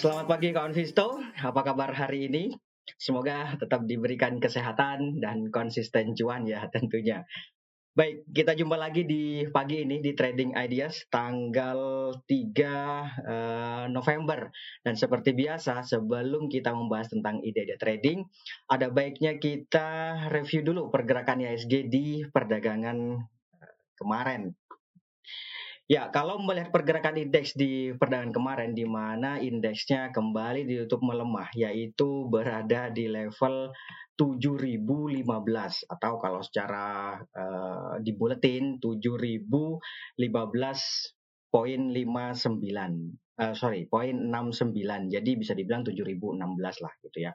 selamat pagi kawan Visto. Apa kabar hari ini? Semoga tetap diberikan kesehatan dan konsisten cuan ya tentunya. Baik, kita jumpa lagi di pagi ini di Trading Ideas tanggal 3 uh, November. Dan seperti biasa, sebelum kita membahas tentang ide-ide trading, ada baiknya kita review dulu pergerakan ISG di perdagangan eh, kemarin. Ya, kalau melihat pergerakan indeks di perdagangan kemarin di mana indeksnya kembali ditutup melemah yaitu berada di level 7015 atau kalau secara uh, di buletin 7015.59 uh, sorry poin 69 jadi bisa dibilang 7016 lah gitu ya.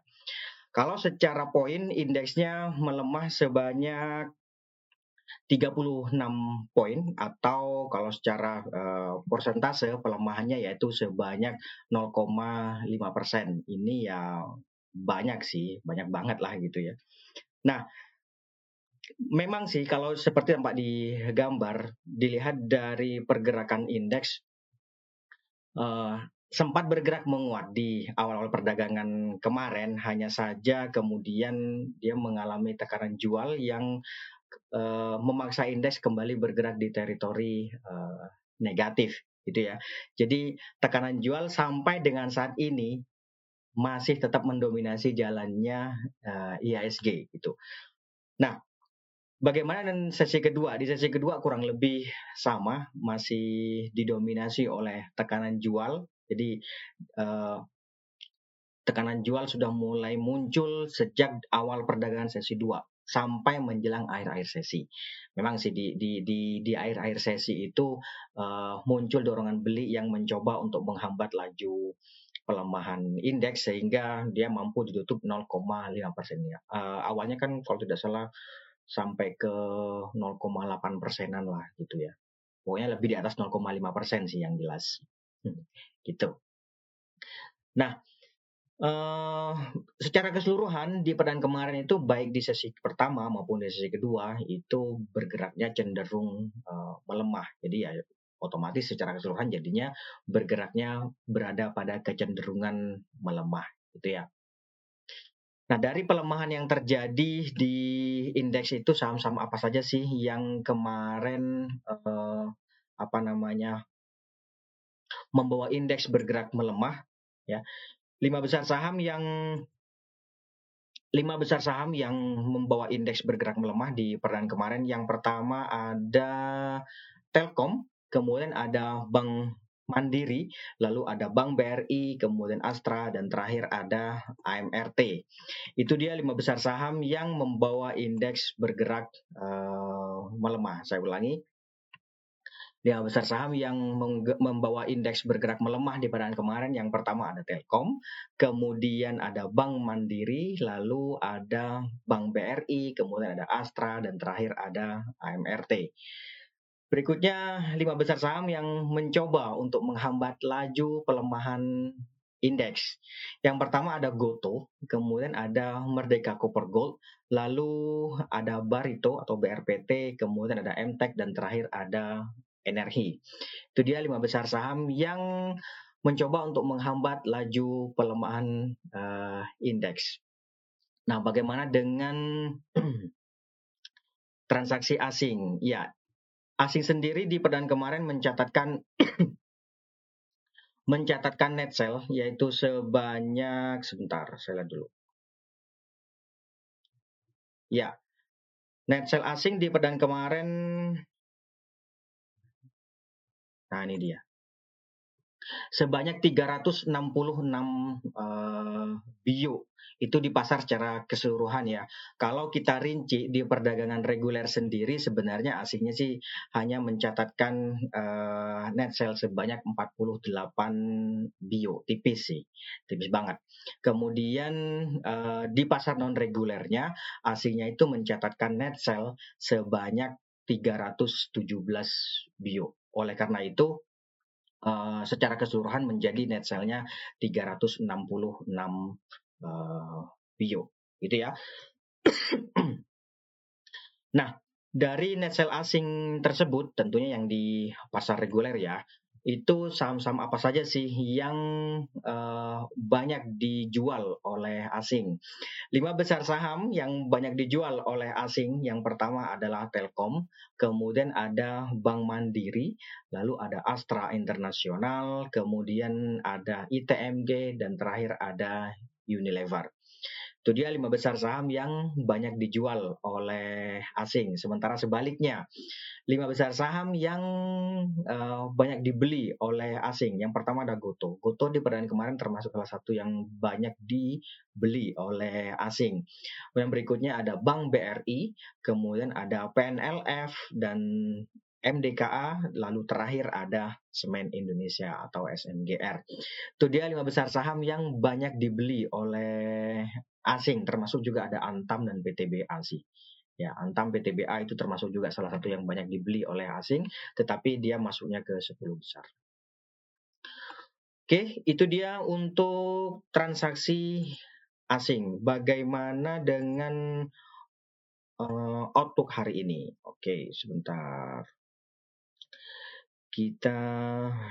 Kalau secara poin indeksnya melemah sebanyak 36 poin atau kalau secara uh, persentase pelemahannya yaitu sebanyak 0,5 persen. Ini ya banyak sih, banyak banget lah gitu ya. Nah, memang sih kalau seperti tempat di gambar dilihat dari pergerakan indeks uh, sempat bergerak menguat di awal-awal perdagangan kemarin hanya saja kemudian dia mengalami tekanan jual yang uh, memaksa indeks kembali bergerak di teritori uh, negatif gitu ya. Jadi tekanan jual sampai dengan saat ini masih tetap mendominasi jalannya uh, IHSG gitu. Nah, bagaimana dengan sesi kedua? Di sesi kedua kurang lebih sama, masih didominasi oleh tekanan jual. Jadi uh, tekanan jual sudah mulai muncul sejak awal perdagangan sesi 2 sampai menjelang akhir-akhir sesi. Memang sih di di di di akhir-akhir sesi itu uh, muncul dorongan beli yang mencoba untuk menghambat laju pelemahan indeks sehingga dia mampu ditutup 0,5 persen ya. Uh, awalnya kan kalau tidak salah sampai ke 0,8 persenan lah gitu ya. Pokoknya lebih di atas 0,5 persen sih yang jelas. Hmm, gitu. Nah, Uh, secara keseluruhan di perdan kemarin itu baik di sesi pertama maupun di sesi kedua itu bergeraknya cenderung uh, melemah. Jadi ya otomatis secara keseluruhan jadinya bergeraknya berada pada kecenderungan melemah gitu ya. Nah, dari pelemahan yang terjadi di indeks itu saham-saham apa saja sih yang kemarin uh, apa namanya membawa indeks bergerak melemah ya lima besar saham yang lima besar saham yang membawa indeks bergerak melemah di perdana kemarin. Yang pertama ada Telkom, kemudian ada Bank Mandiri, lalu ada Bank BRI, kemudian Astra, dan terakhir ada AMRT. Itu dia lima besar saham yang membawa indeks bergerak uh, melemah. Saya ulangi, lima besar saham yang membawa indeks bergerak melemah di perdana kemarin yang pertama ada Telkom, kemudian ada Bank Mandiri, lalu ada Bank BRI, kemudian ada Astra dan terakhir ada AMRT. Berikutnya lima besar saham yang mencoba untuk menghambat laju pelemahan indeks. Yang pertama ada Goto, kemudian ada Merdeka Copper Gold, lalu ada Barito atau BRPT, kemudian ada MTEK dan terakhir ada energi. Itu dia lima besar saham yang mencoba untuk menghambat laju pelemahan uh, indeks. Nah, bagaimana dengan transaksi asing? Ya, asing sendiri di perdan kemarin mencatatkan mencatatkan net sell yaitu sebanyak sebentar saya lihat dulu. Ya, net sell asing di perdan kemarin Nah, ini dia. Sebanyak 366 uh, bio itu di pasar secara keseluruhan ya. Kalau kita rinci di perdagangan reguler sendiri sebenarnya asingnya sih hanya mencatatkan uh, net sale sebanyak 48 bio, tipis sih, tipis banget. Kemudian uh, di pasar non regulernya asingnya itu mencatatkan net sale sebanyak 317 bio. Oleh karena itu, uh, secara keseluruhan menjadi net sale-nya 366 uh, bio, gitu ya. nah, dari net sale asing tersebut, tentunya yang di pasar reguler ya, itu saham-saham apa saja sih yang uh, banyak dijual oleh asing. Lima besar saham yang banyak dijual oleh asing, yang pertama adalah Telkom, kemudian ada Bank Mandiri, lalu ada Astra Internasional, kemudian ada ITMG, dan terakhir ada Unilever. Itu dia lima besar saham yang banyak dijual oleh asing. Sementara sebaliknya, lima besar saham yang uh, banyak dibeli oleh asing. Yang pertama ada Goto. Goto di perdana kemarin termasuk salah satu yang banyak dibeli oleh asing. Yang berikutnya ada Bank BRI, kemudian ada PNLF dan MDKA, lalu terakhir ada Semen Indonesia atau SMGR. Itu dia lima besar saham yang banyak dibeli oleh asing, termasuk juga ada Antam dan PTBA sih. Ya, Antam PTBA itu termasuk juga salah satu yang banyak dibeli oleh asing, tetapi dia masuknya ke 10 besar. Oke, itu dia untuk transaksi asing. Bagaimana dengan uh, outlook hari ini? Oke, sebentar. Kita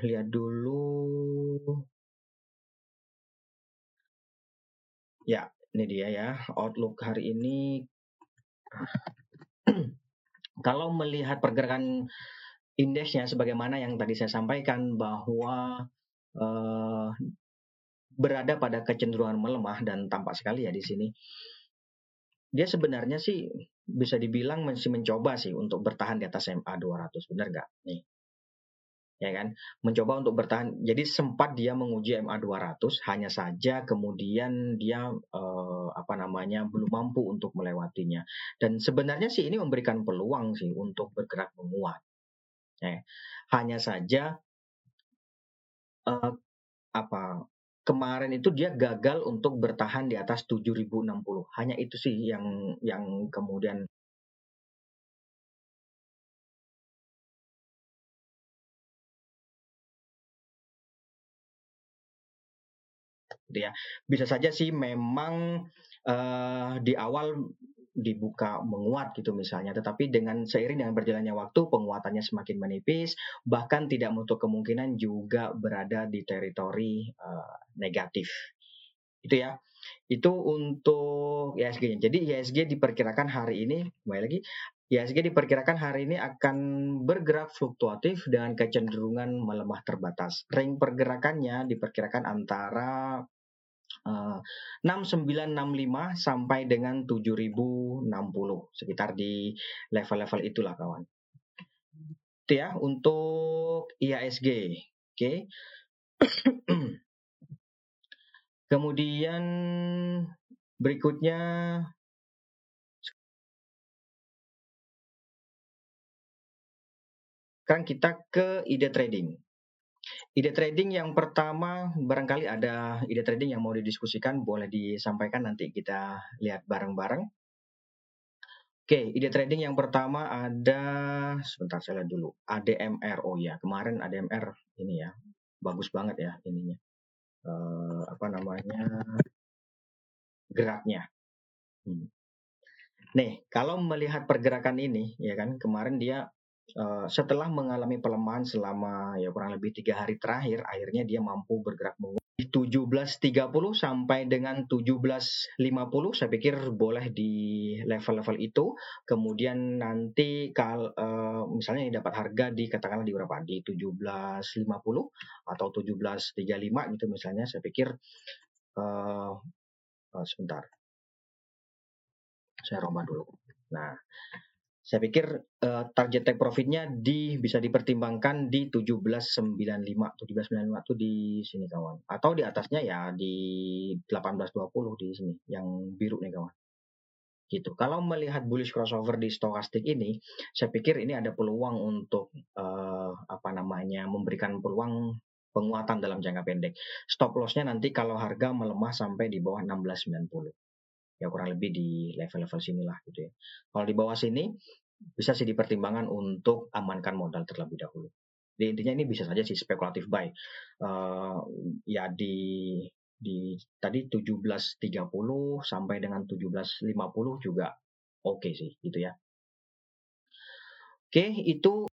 lihat dulu. Ya, ini dia ya. Outlook hari ini. Kalau melihat pergerakan indeksnya sebagaimana yang tadi saya sampaikan bahwa uh, berada pada kecenderungan melemah dan tampak sekali ya di sini. Dia sebenarnya sih bisa dibilang masih mencoba sih untuk bertahan di atas MA 200, benar nggak? Nih, ya kan? Mencoba untuk bertahan. Jadi sempat dia menguji MA 200 hanya saja kemudian dia eh, apa namanya belum mampu untuk melewatinya. Dan sebenarnya sih ini memberikan peluang sih untuk bergerak menguat. Ya. hanya saja eh, apa kemarin itu dia gagal untuk bertahan di atas 7060 hanya itu sih yang yang kemudian gitu ya. Bisa saja sih memang uh, di awal dibuka menguat gitu misalnya, tetapi dengan seiring dengan berjalannya waktu penguatannya semakin menipis, bahkan tidak menutup kemungkinan juga berada di teritori uh, negatif. Itu ya. Itu untuk ISG. Jadi ISG diperkirakan hari ini, kembali lagi, ISG diperkirakan hari ini akan bergerak fluktuatif dengan kecenderungan melemah terbatas. Ring pergerakannya diperkirakan antara 6965 eh, sampai dengan 7060 sekitar di level-level itulah kawan. Itu ya untuk IASG. Oke. Okay. Kemudian berikutnya sekarang kita ke ide trading. Ide trading yang pertama barangkali ada ide trading yang mau didiskusikan boleh disampaikan nanti kita lihat bareng-bareng. Oke, ide trading yang pertama ada sebentar saya lihat dulu. ADMR. Oh ya, kemarin ADMR ini ya. Bagus banget ya ininya. Uh, apa namanya? geraknya. Hmm. Nih, kalau melihat pergerakan ini ya kan kemarin dia Uh, setelah mengalami pelemahan selama ya kurang lebih tiga hari terakhir, akhirnya dia mampu bergerak menguat di 17.30 sampai dengan 17.50. Saya pikir boleh di level-level itu. Kemudian nanti kalau uh, misalnya ini dapat harga di katakanlah di berapa? Di 17.50 atau 17.35 gitu misalnya. Saya pikir uh, sebentar. Saya rombak dulu. Nah, saya pikir uh, target take profitnya di bisa dipertimbangkan di 1795 1795 itu di sini kawan. Atau di atasnya ya di 1820 di sini yang biru nih kawan. Gitu. Kalau melihat bullish crossover di stokastik ini saya pikir ini ada peluang untuk uh, apa namanya memberikan peluang penguatan dalam jangka pendek. Stop lossnya nanti kalau harga melemah sampai di bawah 1690 ya kurang lebih di level-level sinilah gitu ya. Kalau di bawah sini bisa sih dipertimbangkan untuk amankan modal terlebih dahulu. Jadi intinya ini bisa saja sih spekulatif buy. Uh, ya di di tadi 17.30 sampai dengan 17.50 juga oke okay sih gitu ya. Oke, okay, itu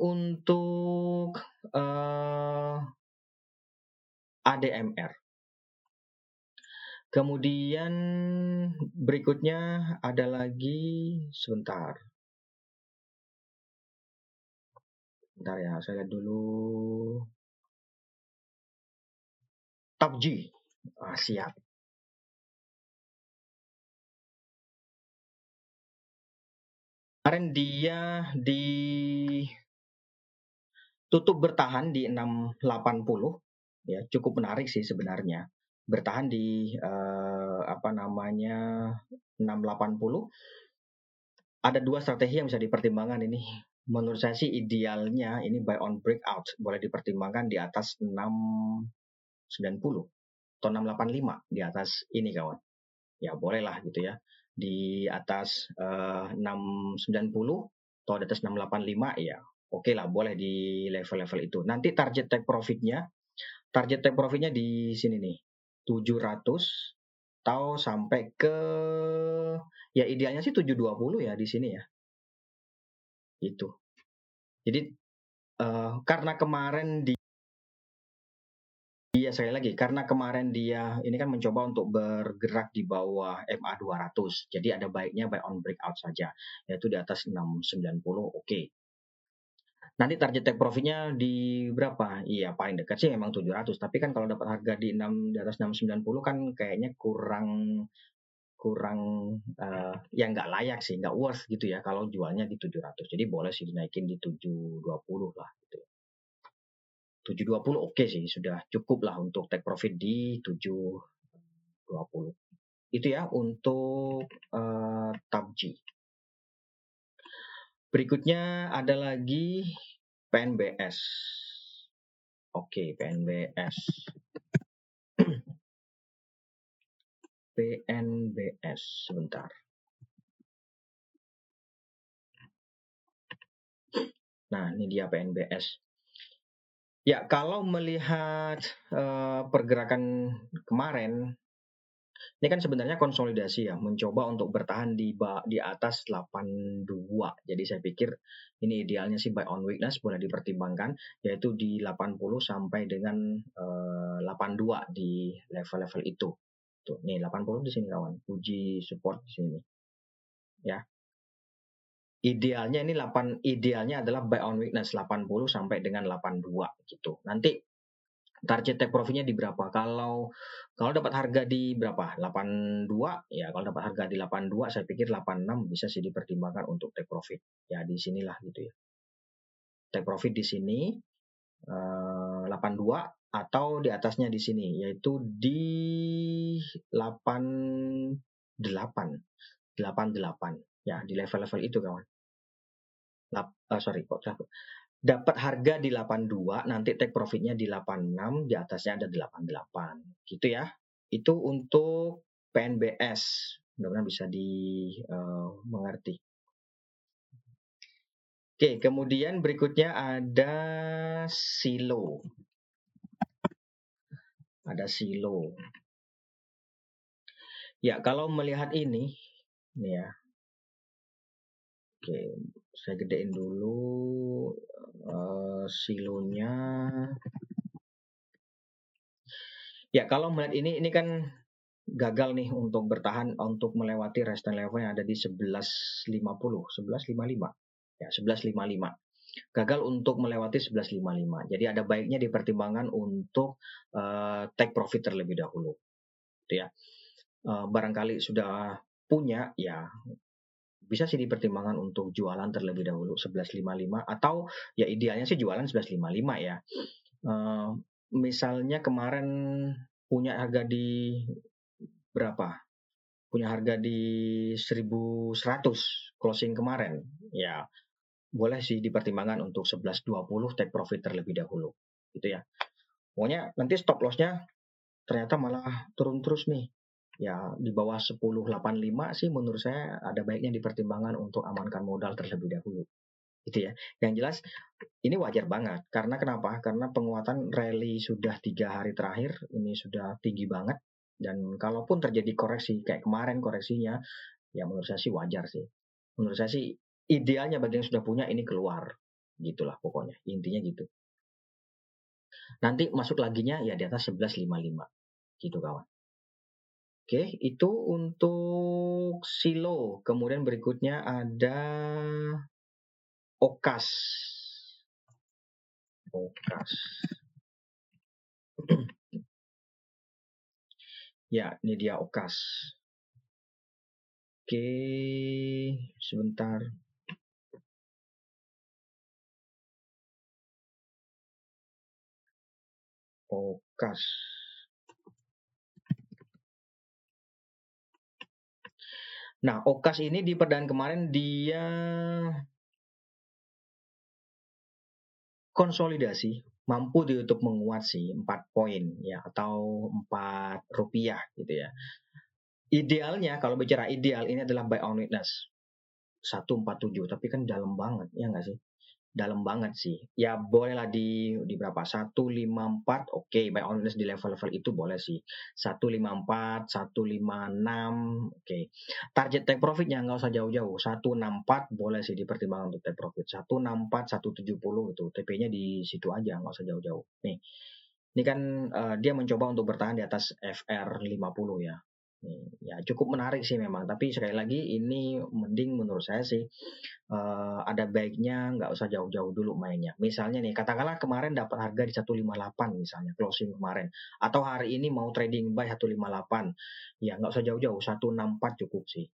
untuk uh, eh, ADMR. Kemudian berikutnya ada lagi sebentar. Bentar ya, saya lihat dulu. Top G. Ah, siap. Kemarin dia di tutup bertahan di 680 ya cukup menarik sih sebenarnya bertahan di uh, apa namanya 680 ada dua strategi yang bisa dipertimbangkan ini menurut saya sih idealnya ini buy on breakout boleh dipertimbangkan di atas 690 atau 685 di atas ini kawan. Ya bolehlah gitu ya. Di atas uh, 690 atau di atas 685 ya oke okay lah boleh di level-level itu. Nanti target take profitnya target take profitnya di sini nih 700 atau sampai ke ya idealnya sih 720 ya di sini ya itu. Jadi uh, karena kemarin di Iya sekali lagi karena kemarin dia ini kan mencoba untuk bergerak di bawah MA 200. Jadi ada baiknya buy on breakout saja yaitu di atas 690 oke. Okay. Nanti target take profitnya di berapa? Iya paling dekat sih memang 700 tapi kan kalau dapat harga di 6 di atas 690 kan kayaknya kurang kurang uh, ya nggak layak sih, nggak worth gitu ya kalau jualnya di 700. Jadi boleh sih dinaikin di 720 lah gitu. 720 oke okay sih, sudah cukup lah untuk take profit di 720. Itu ya untuk uh, TABG. Berikutnya ada lagi PNBS. Oke, PNBS. PNBS sebentar. Nah, ini dia PNBS. Ya, kalau melihat uh, pergerakan kemarin, ini kan sebenarnya konsolidasi ya, mencoba untuk bertahan di di atas 82. Jadi saya pikir ini idealnya sih buy on weakness boleh dipertimbangkan, yaitu di 80 sampai dengan uh, eh, 82 di level-level itu. Tuh, nih 80 di sini kawan. Uji support di sini. Ya. Idealnya ini 8 idealnya adalah buy on weakness 80 sampai dengan 82 gitu. Nanti target take profitnya di berapa? Kalau kalau dapat harga di berapa? 82 ya kalau dapat harga di 82 saya pikir 86 bisa sih dipertimbangkan untuk take profit. Ya di sinilah gitu ya. Take profit di sini uh, eh, 82 atau di atasnya di sini yaitu di 88 88 ya di level-level itu kawan. Lap, uh, sorry kok dapat harga di 82 nanti take profitnya di 86 di atasnya ada 88 gitu ya. Itu untuk PNBS mudah-mudahan bisa dimengerti uh, Oke, kemudian berikutnya ada silo. Ada silo. Ya, kalau melihat ini, nih ya. Oke, saya gedein dulu uh, silonya. Ya, kalau melihat ini, ini kan gagal nih untuk bertahan untuk melewati resistance level yang ada di 1150, 1155. Ya, 1155 gagal untuk melewati 11.55. Jadi ada baiknya dipertimbangkan untuk uh, take profit terlebih dahulu. Gitu ya. Uh, barangkali sudah punya ya bisa sih dipertimbangkan untuk jualan terlebih dahulu 11.55 atau ya idealnya sih jualan 11.55 ya. Uh, misalnya kemarin punya harga di berapa? Punya harga di 1100 closing kemarin. Ya, boleh sih dipertimbangkan untuk 11.20 take profit terlebih dahulu gitu ya pokoknya nanti stop lossnya ternyata malah turun terus nih ya di bawah 10.85 sih menurut saya ada baiknya dipertimbangkan untuk amankan modal terlebih dahulu. Gitu ya. Yang jelas ini wajar banget. Karena kenapa? Karena penguatan rally sudah tiga hari terakhir ini sudah tinggi banget. Dan kalaupun terjadi koreksi kayak kemarin koreksinya ya menurut saya sih wajar sih. Menurut saya sih idealnya bagi yang sudah punya ini keluar. Gitulah pokoknya intinya gitu. Nanti masuk laginya ya di atas 11.55 gitu kawan Oke, itu untuk silo. Kemudian berikutnya ada okas. Okas. ya, ini dia okas. Oke, sebentar. Okas. Nah, Okas ini di perdaan kemarin dia konsolidasi mampu ditutup menguat sih 4 poin ya atau 4 rupiah gitu ya. Idealnya kalau bicara ideal ini adalah buy on witness 147 tapi kan dalam banget ya nggak sih? Dalam banget sih. Ya bolehlah di di berapa? 154 oke okay. by honest di level-level itu boleh sih. 154, 156 oke. Okay. Target take profitnya nggak usah jauh-jauh. 164 boleh sih dipertimbangkan untuk take profit. 164, 170 itu TP-nya di situ aja nggak usah jauh-jauh. Nih. Ini kan uh, dia mencoba untuk bertahan di atas FR50 ya ya cukup menarik sih memang. Tapi sekali lagi ini mending menurut saya sih uh, ada baiknya nggak usah jauh-jauh dulu mainnya. Misalnya nih katakanlah kemarin dapat harga di 158 misalnya closing kemarin. Atau hari ini mau trading buy 158 ya nggak usah jauh-jauh 164 cukup sih.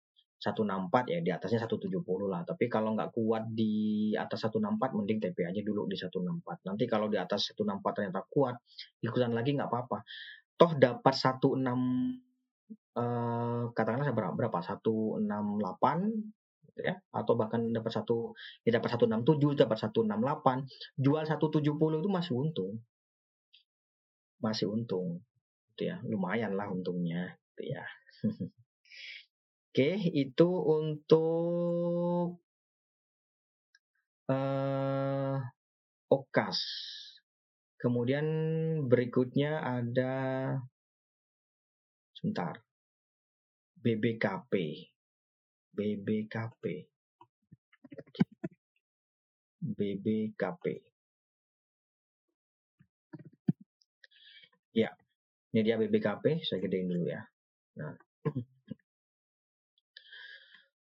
164 ya di atasnya 170 lah. Tapi kalau nggak kuat di atas 164 mending TP aja dulu di 164 nanti kalau di atas 164 ternyata kuat ikutan lagi nggak apa-apa. Toh dapat 16 uh, katakanlah berapa berapa? 168 gitu ya. Atau bahkan dapat satu ya dapat 167 dapat 168 jual 170 itu masih untung. Masih untung gitu ya. Lumayan lah untungnya gitu ya. Oke itu untuk uh, okas. Kemudian berikutnya ada sebentar BBKP. BBKP. BBKP. Ya, ini dia BBKP. Saya gedein dulu ya. Nah,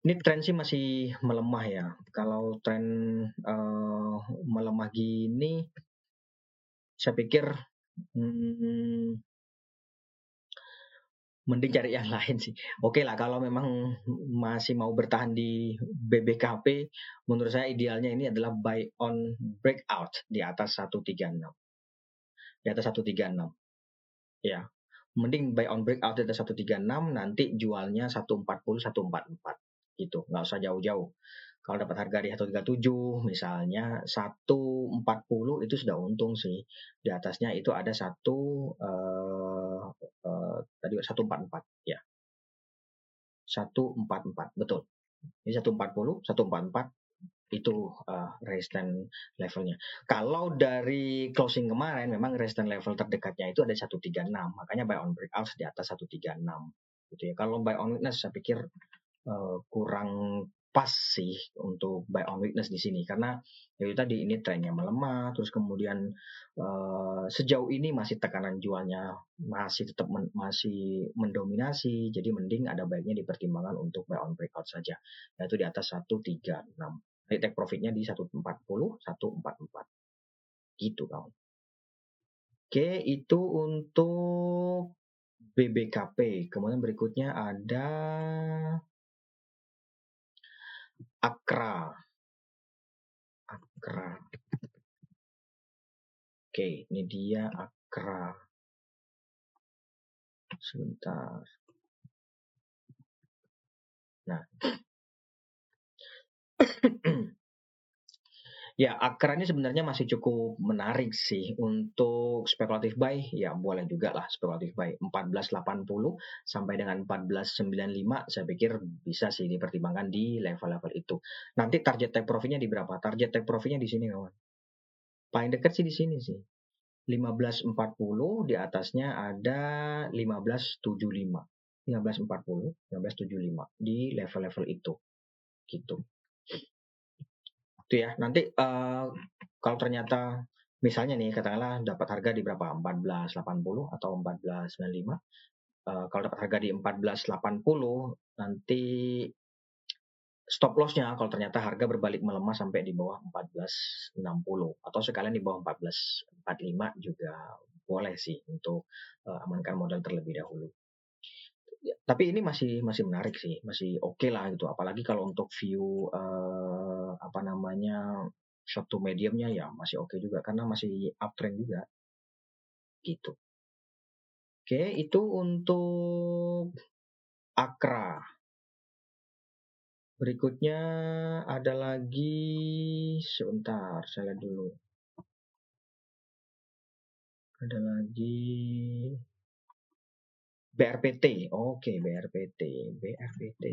ini tren sih masih melemah ya. Kalau tren uh, melemah gini, saya pikir hmm, mending cari yang lain sih. Oke lah kalau memang masih mau bertahan di BBKP, menurut saya idealnya ini adalah buy on breakout di atas 136. Di atas 136. Ya. Mending buy on breakout di atas 136 nanti jualnya 140 144 gitu. Nggak usah jauh-jauh. Kalau dapat harga di 137 misalnya 140 itu sudah untung sih. Di atasnya itu ada satu uh, uh, tadi 144 ya. 144 betul. Ini 140, 144 itu uh, resistance levelnya. Kalau dari closing kemarin memang resistance level terdekatnya itu ada 136, makanya buy on breakout di atas 136 gitu ya. Kalau buy on witness saya pikir uh, kurang pas sih untuk buy on weakness di sini. Karena ya itu tadi ini trennya melemah terus kemudian uh, sejauh ini masih tekanan jualnya masih tetap men, masih mendominasi. Jadi mending ada baiknya dipertimbangkan untuk buy on breakout saja. Yaitu di atas 136 jadi take profitnya di 140 144 gitu kawan. Oke itu untuk BBKP kemudian berikutnya ada Akra. Akra. Oke, ini dia Akra. Sebentar. Nah. Ya, Akra ini sebenarnya masih cukup menarik sih untuk spekulatif buy. Ya, boleh juga lah spekulatif buy. 1480 sampai dengan 1495 saya pikir bisa sih dipertimbangkan di level-level itu. Nanti target take profitnya di berapa? Target take profitnya di sini kawan. Paling dekat sih di sini sih. 1540 di atasnya ada 1575. 1540, 1575 di level-level itu. Gitu. Itu ya. Nanti uh, kalau ternyata misalnya nih katakanlah dapat harga di berapa 14.80 atau 14.95 uh, kalau dapat harga di 14.80 nanti stop lossnya kalau ternyata harga berbalik melemah sampai di bawah 14.60 atau sekalian di bawah 14.45 juga boleh sih untuk uh, amankan modal terlebih dahulu. Ya, tapi ini masih masih menarik sih, masih oke okay lah gitu. Apalagi kalau untuk view uh, apa namanya short to mediumnya ya masih oke okay juga karena masih uptrend juga gitu. Oke, itu untuk Akra. Berikutnya ada lagi sebentar, saya lihat dulu. Ada lagi BRPT. Oke, BRPT, BRPT.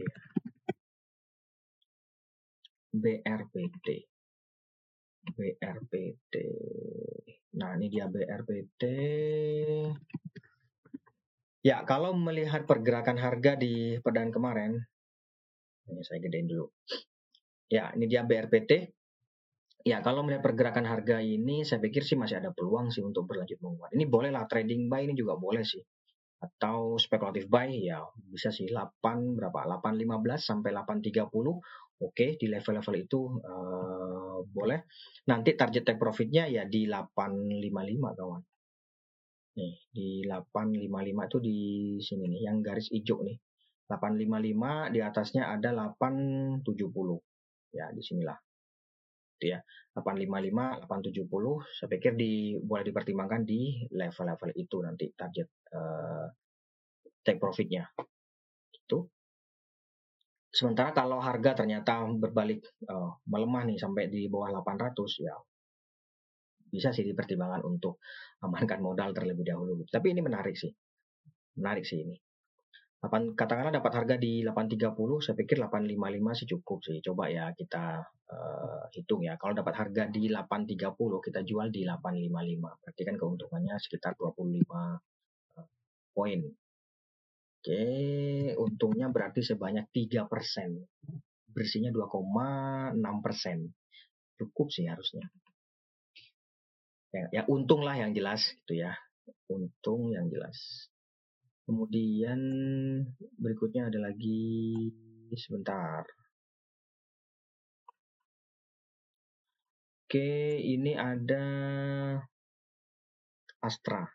BRPT. BRPT. Nah, ini dia BRPT. Ya, kalau melihat pergerakan harga di perdagangan kemarin, ini saya gedein dulu. Ya, ini dia BRPT. Ya, kalau melihat pergerakan harga ini, saya pikir sih masih ada peluang sih untuk berlanjut menguat. Ini bolehlah trading buy ini juga boleh sih. Atau spekulatif buy ya bisa sih 8 berapa? 8.15 sampai 8.30. Oke, di level-level itu uh, boleh. Nanti target take profitnya ya di 855 kawan. Nih, di 855 itu di sini nih, yang garis hijau nih. 855 di atasnya ada 870 ya di sinilah itu ya. 855 870 saya pikir di boleh dipertimbangkan di level-level itu nanti target uh, take profitnya. Itu sementara kalau harga ternyata berbalik uh, melemah nih sampai di bawah 800 ya bisa sih dipertimbangkan untuk amankan modal terlebih dahulu. Tapi ini menarik sih. Menarik sih ini 8, katakanlah dapat harga di 830, saya pikir 855 sih cukup sih. Coba ya kita uh, hitung ya. Kalau dapat harga di 830, kita jual di 855. Berarti kan keuntungannya sekitar 25 uh, eh, poin. Oke, untungnya berarti sebanyak 3%. Bersihnya 2,6%. Cukup sih harusnya. Ya, ya untung lah yang jelas gitu ya. Untung yang jelas. Kemudian berikutnya ada lagi sebentar. Oke, ini ada Astra.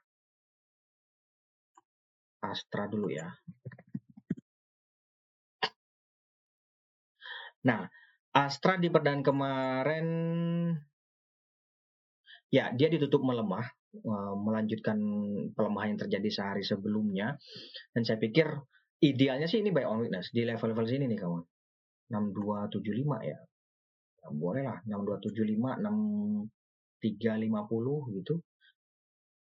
Astra dulu ya. Nah, Astra di perdan kemarin ya dia ditutup melemah Eh, melanjutkan pelemahan yang terjadi sehari sebelumnya. Dan saya pikir idealnya sih ini buy on weakness di level-level sini nih kawan. 6275 ya, ya boleh lah 6275 6350 gitu.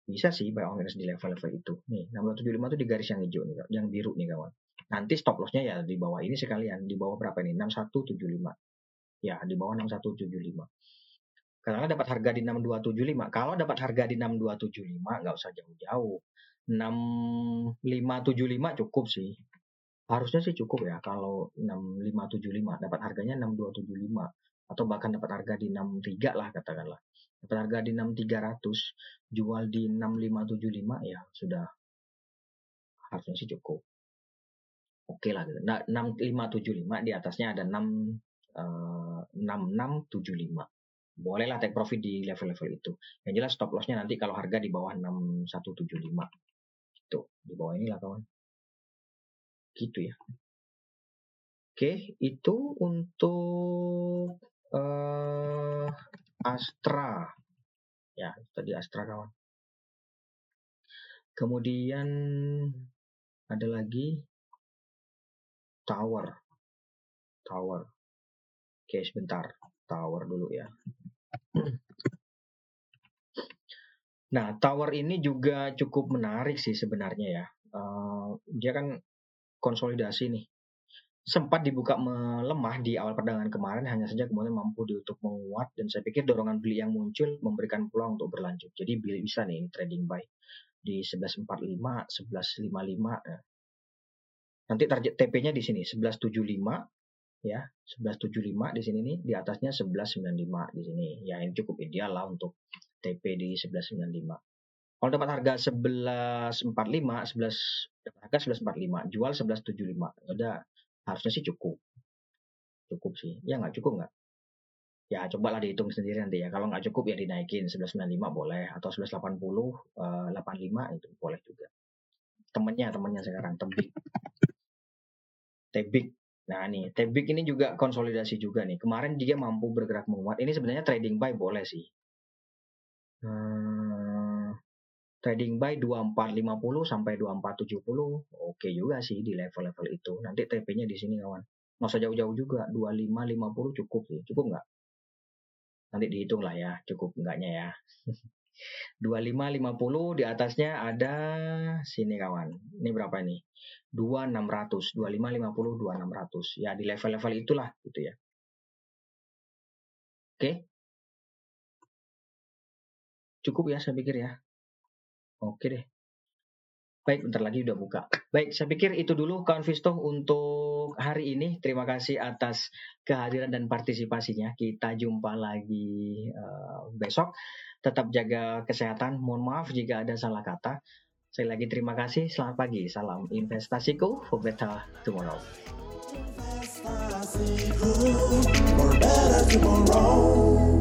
Bisa sih buy on weakness di level-level itu. Nih 6275 itu di garis yang hijau nih yang biru nih kawan. Nanti stop lossnya ya di bawah ini sekalian di bawah berapa nih 6175 ya di bawah 6175 karena dapat harga di 6275. Kalau dapat harga di 6275 nggak usah jauh-jauh. 6575 cukup sih. Harusnya sih cukup ya kalau 6575 dapat harganya 6275 atau bahkan dapat harga di 63 lah katakanlah. Dapat harga di 6300 jual di 6575 ya sudah harusnya sih cukup. Oke lah gitu. Nah, 6575 di atasnya ada 6 uh, 6675 bolehlah take profit di level-level itu. Yang jelas stop lossnya nanti kalau harga di bawah 6175. Gitu. Di bawah inilah kawan. Gitu ya. Oke, itu untuk uh, Astra. Ya, tadi Astra kawan. Kemudian ada lagi Tower. Tower. Oke, sebentar. Tower dulu ya. Nah, tower ini juga cukup menarik sih sebenarnya ya. Uh, dia kan konsolidasi nih. Sempat dibuka melemah di awal perdagangan kemarin, hanya saja kemudian mampu ditutup menguat dan saya pikir dorongan beli yang muncul memberikan peluang untuk berlanjut. Jadi bisa nih trading buy di 1145, 1155. Ya. Nanti target TP-nya di sini 1175, ya 1175 di sini nih di atasnya 1195 di sini. Ya ini cukup ideal lah untuk TP di 1195 kalau dapat harga 1145 11 dapat harga 1145 jual 1175 udah harusnya sih cukup. Cukup sih. Ya nggak cukup nggak? Ya cobalah dihitung sendiri nanti ya. Kalau nggak cukup ya dinaikin. 1195 boleh. Atau 1180 eh, 85 itu boleh juga. Temennya temennya sekarang. Tebik tebik nah nih tebik ini juga konsolidasi juga nih. Kemarin dia mampu bergerak menguat. Ini sebenarnya trading buy boleh sih. Hmm, trading buy 2450 sampai 2470 oke juga sih di level-level itu. Nanti TP-nya di sini kawan. Usah jauh-jauh juga 2550 cukup sih. Cukup nggak? Nanti dihitung lah ya, cukup enggaknya ya. 2550 di atasnya ada sini kawan. Ini berapa ini? 2600, 2550 2600. Ya di level-level itulah gitu ya. Oke. Cukup ya saya pikir ya. Oke deh. Baik, bentar lagi udah buka. Baik, saya pikir itu dulu kawan Visto untuk hari ini. Terima kasih atas kehadiran dan partisipasinya. Kita jumpa lagi uh, besok. Tetap jaga kesehatan. Mohon maaf jika ada salah kata. Saya lagi terima kasih. Selamat pagi. Salam investasiku for better tomorrow. Investasiku for better tomorrow.